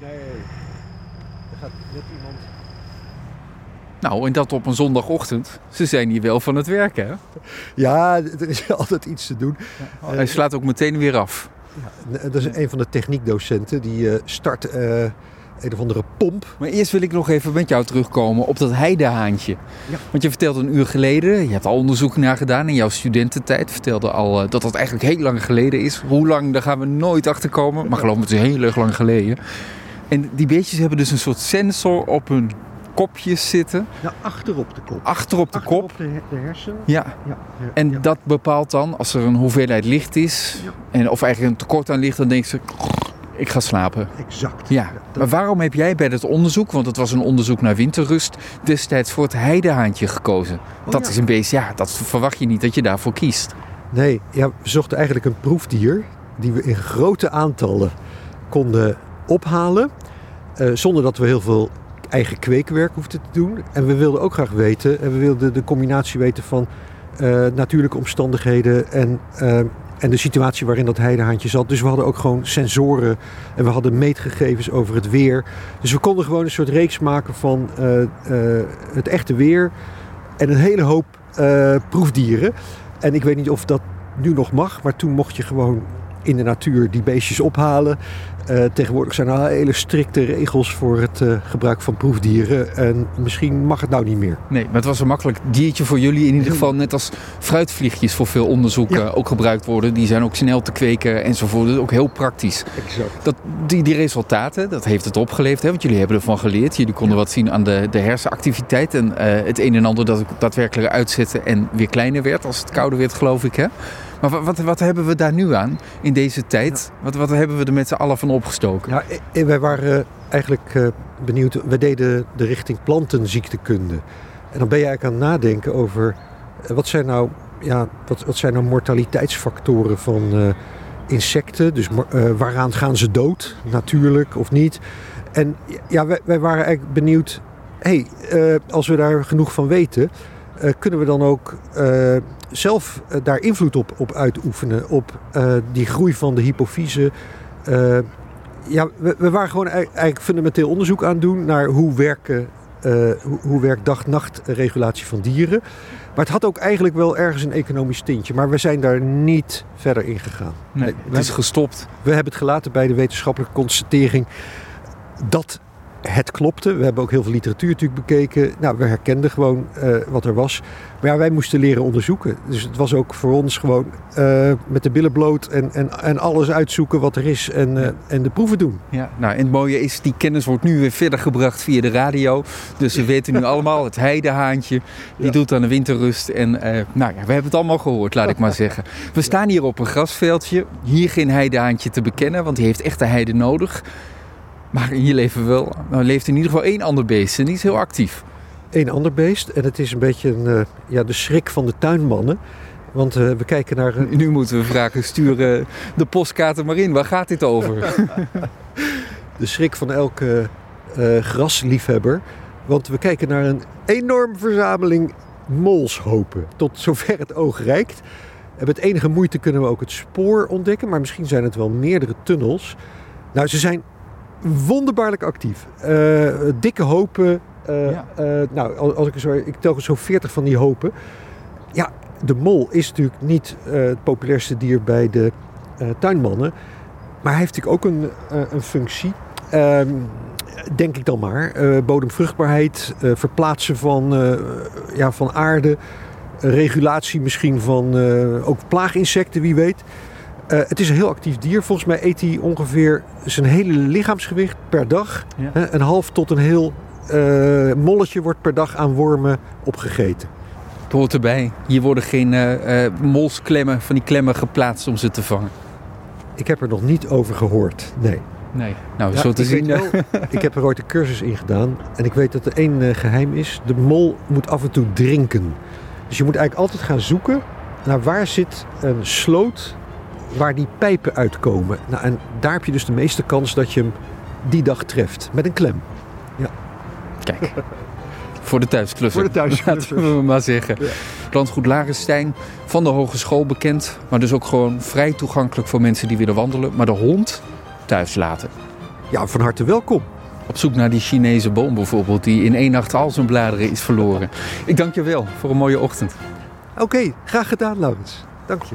Nee, er gaat net iemand... Nou, en dat op een zondagochtend. Ze zijn hier wel van het werken, hè? Ja, er is altijd iets te doen. Hij slaat ook meteen weer af. Ja, dat is een van de techniekdocenten. Die eh, start eh, een of andere pomp. Maar eerst wil ik nog even met jou terugkomen op dat heidehaantje. Ja. Want je vertelde een uur geleden, je hebt al onderzoek naar gedaan in jouw studententijd. Vertelde al eh, dat dat eigenlijk heel lang geleden is. Hoe lang, daar gaan we nooit achter komen. Maar geloof me, het is heel erg lang geleden. En die beestjes hebben dus een soort sensor op hun kopjes zitten. Nou, achter op de kop. Achter op de kop. op de, de hersen. Ja, Ja, ja, en ja. dat bepaalt dan, als er een hoeveelheid licht is, Ja. en, of eigenlijk een tekort aan licht, dan denkt ze, ik ga slapen. Exact. Ja, dat- maar waarom heb jij bij dat onderzoek, want het was een onderzoek naar winterrust, destijds voor het heidehaantje gekozen? dat Oh ja. is een beest, ja, dat verwacht je niet dat je daarvoor kiest. Nee, ja, we zochten eigenlijk een proefdier die we in grote aantallen konden ophalen. eh, zonder dat we heel veel eigen kweekwerk hoefden te doen. En we wilden ook graag weten, en we wilden de combinatie weten van eh, natuurlijke omstandigheden en, eh, en de situatie waarin dat heidehaantje zat. Dus we hadden ook gewoon sensoren en we hadden meetgegevens over het weer. Dus we konden gewoon een soort reeks maken van het echte weer en een hele hoop proefdieren. En ik weet niet of dat nu nog mag, maar toen mocht je gewoon in de natuur die beestjes ophalen. Eh, tegenwoordig zijn er hele strikte regels voor het eh, gebruik van proefdieren. En misschien mag het nou niet meer. Nee, maar het was een makkelijk diertje voor jullie in ieder geval. Net als fruitvliegjes voor veel onderzoek Ja. eh, ook gebruikt worden. Die zijn ook snel te kweken enzovoort. Dus ook heel praktisch. Exact. Dat, die, die resultaten, dat heeft het opgeleverd. Hè? Want jullie hebben ervan geleerd. Jullie konden wat zien aan de, de hersenactiviteit. En het een en ander dat daadwerkelijk uitzette en weer kleiner werd als het kouder werd, geloof ik. Hè? Maar wat, wat, wat hebben we daar nu aan in deze tijd? Wat, wat hebben we er met z'n allen van opgestoken? Ja, wij waren eh, eigenlijk eh, benieuwd. We deden de richting plantenziektekunde. En dan ben je eigenlijk aan het nadenken over eh, wat zijn nou, ja, wat, wat zijn nou mortaliteitsfactoren van insecten. Dus waaraan gaan ze dood, natuurlijk of niet. En ja, wij, wij waren eigenlijk benieuwd. hey, als we daar genoeg van weten, kunnen we dan ook eh, zelf eh, daar invloed op, op uitoefenen? Op eh, die groei van de hypofyse. Eh, ja, we, we waren gewoon ei- eigenlijk fundamenteel onderzoek aan het doen naar hoe werken. eh, hoe, hoe werkt dag-nacht-regulatie van dieren. Maar het had ook eigenlijk wel ergens een economisch tintje. Maar we zijn daar niet verder in gegaan. Nee, het is gestopt. we hebben het gelaten bij de wetenschappelijke constatering dat het klopte. We hebben ook heel veel literatuur natuurlijk bekeken. Nou, we herkenden gewoon eh, wat er was. Maar ja, wij moesten leren onderzoeken. Dus het was ook voor ons gewoon eh, met de billen bloot en, en, en alles uitzoeken wat er is en, eh, en de proeven doen. Ja, nou, en het mooie is, die kennis wordt nu weer verder gebracht via de radio. Dus we weten nu allemaal, het heidehaantje, die Ja. doet aan de winterrust. En nou ja, we hebben het allemaal gehoord, laat ik maar zeggen. We staan hier op een grasveldje. Hier geen heidehaantje te bekennen, want die heeft echt de heide nodig. Maar hier leven wel, nou, leeft in ieder geval één ander beest en die is heel actief. Een ander beest. En het is een beetje een, eh, ja, de schrik van de tuinmannen. Want eh, we kijken naar een, Nu moeten we vragen, sturen de postkaarten maar in. Waar gaat dit over? de schrik van elke grasliefhebber. Want we kijken naar een enorme verzameling molshopen. Tot zover het oog reikt. En met enige moeite kunnen we ook het spoor ontdekken. Maar misschien zijn het wel meerdere tunnels. Nou, ze zijn wonderbaarlijk actief. Eh, dikke hopen. eh, Ja. eh, nou, als ik zo, ik tel zo 40 van die hopen. Ja, de mol is natuurlijk niet het populairste dier bij de tuinmannen. Maar hij heeft natuurlijk ook een, een functie. Ehm, denk ik dan maar. Bodemvruchtbaarheid, verplaatsen van, ja, van aarde. regulatie misschien van ook plaaginsecten, wie weet. Eh, het is een heel actief dier. Volgens mij eet hij ongeveer zijn hele lichaamsgewicht per dag. Ja. Hè, een half tot een heel eh, molletje wordt per dag aan wormen opgegeten. Het hoort erbij. Hier worden geen eh, molsklemmen, van die klemmen geplaatst om ze te vangen. Ik heb er nog niet over gehoord. Nee. Nee. Nou, Ja, zo te ik, zien. wel, ik heb er ooit een cursus in gedaan. En ik weet dat er één eh, geheim is. De mol moet af en toe drinken. Dus je moet eigenlijk altijd gaan zoeken naar waar zit een sloot waar die pijpen uitkomen. Nou, en daar heb je dus de meeste kans dat je hem die dag treft. Met een klem. Kijk. Voor de thuisklusser. Voor de thuisklusser. Laten we maar zeggen. Ja. Landgoed Larenstein, van de hogeschool bekend. Maar dus ook gewoon vrij toegankelijk voor mensen die willen wandelen. Maar de hond thuis laten. ja, van harte welkom. Op zoek naar die Chinese boom bijvoorbeeld, die in één nacht al zijn bladeren is verloren. Ik dank je wel voor een mooie ochtend. Oké, graag gedaan, Laurens. Dank je.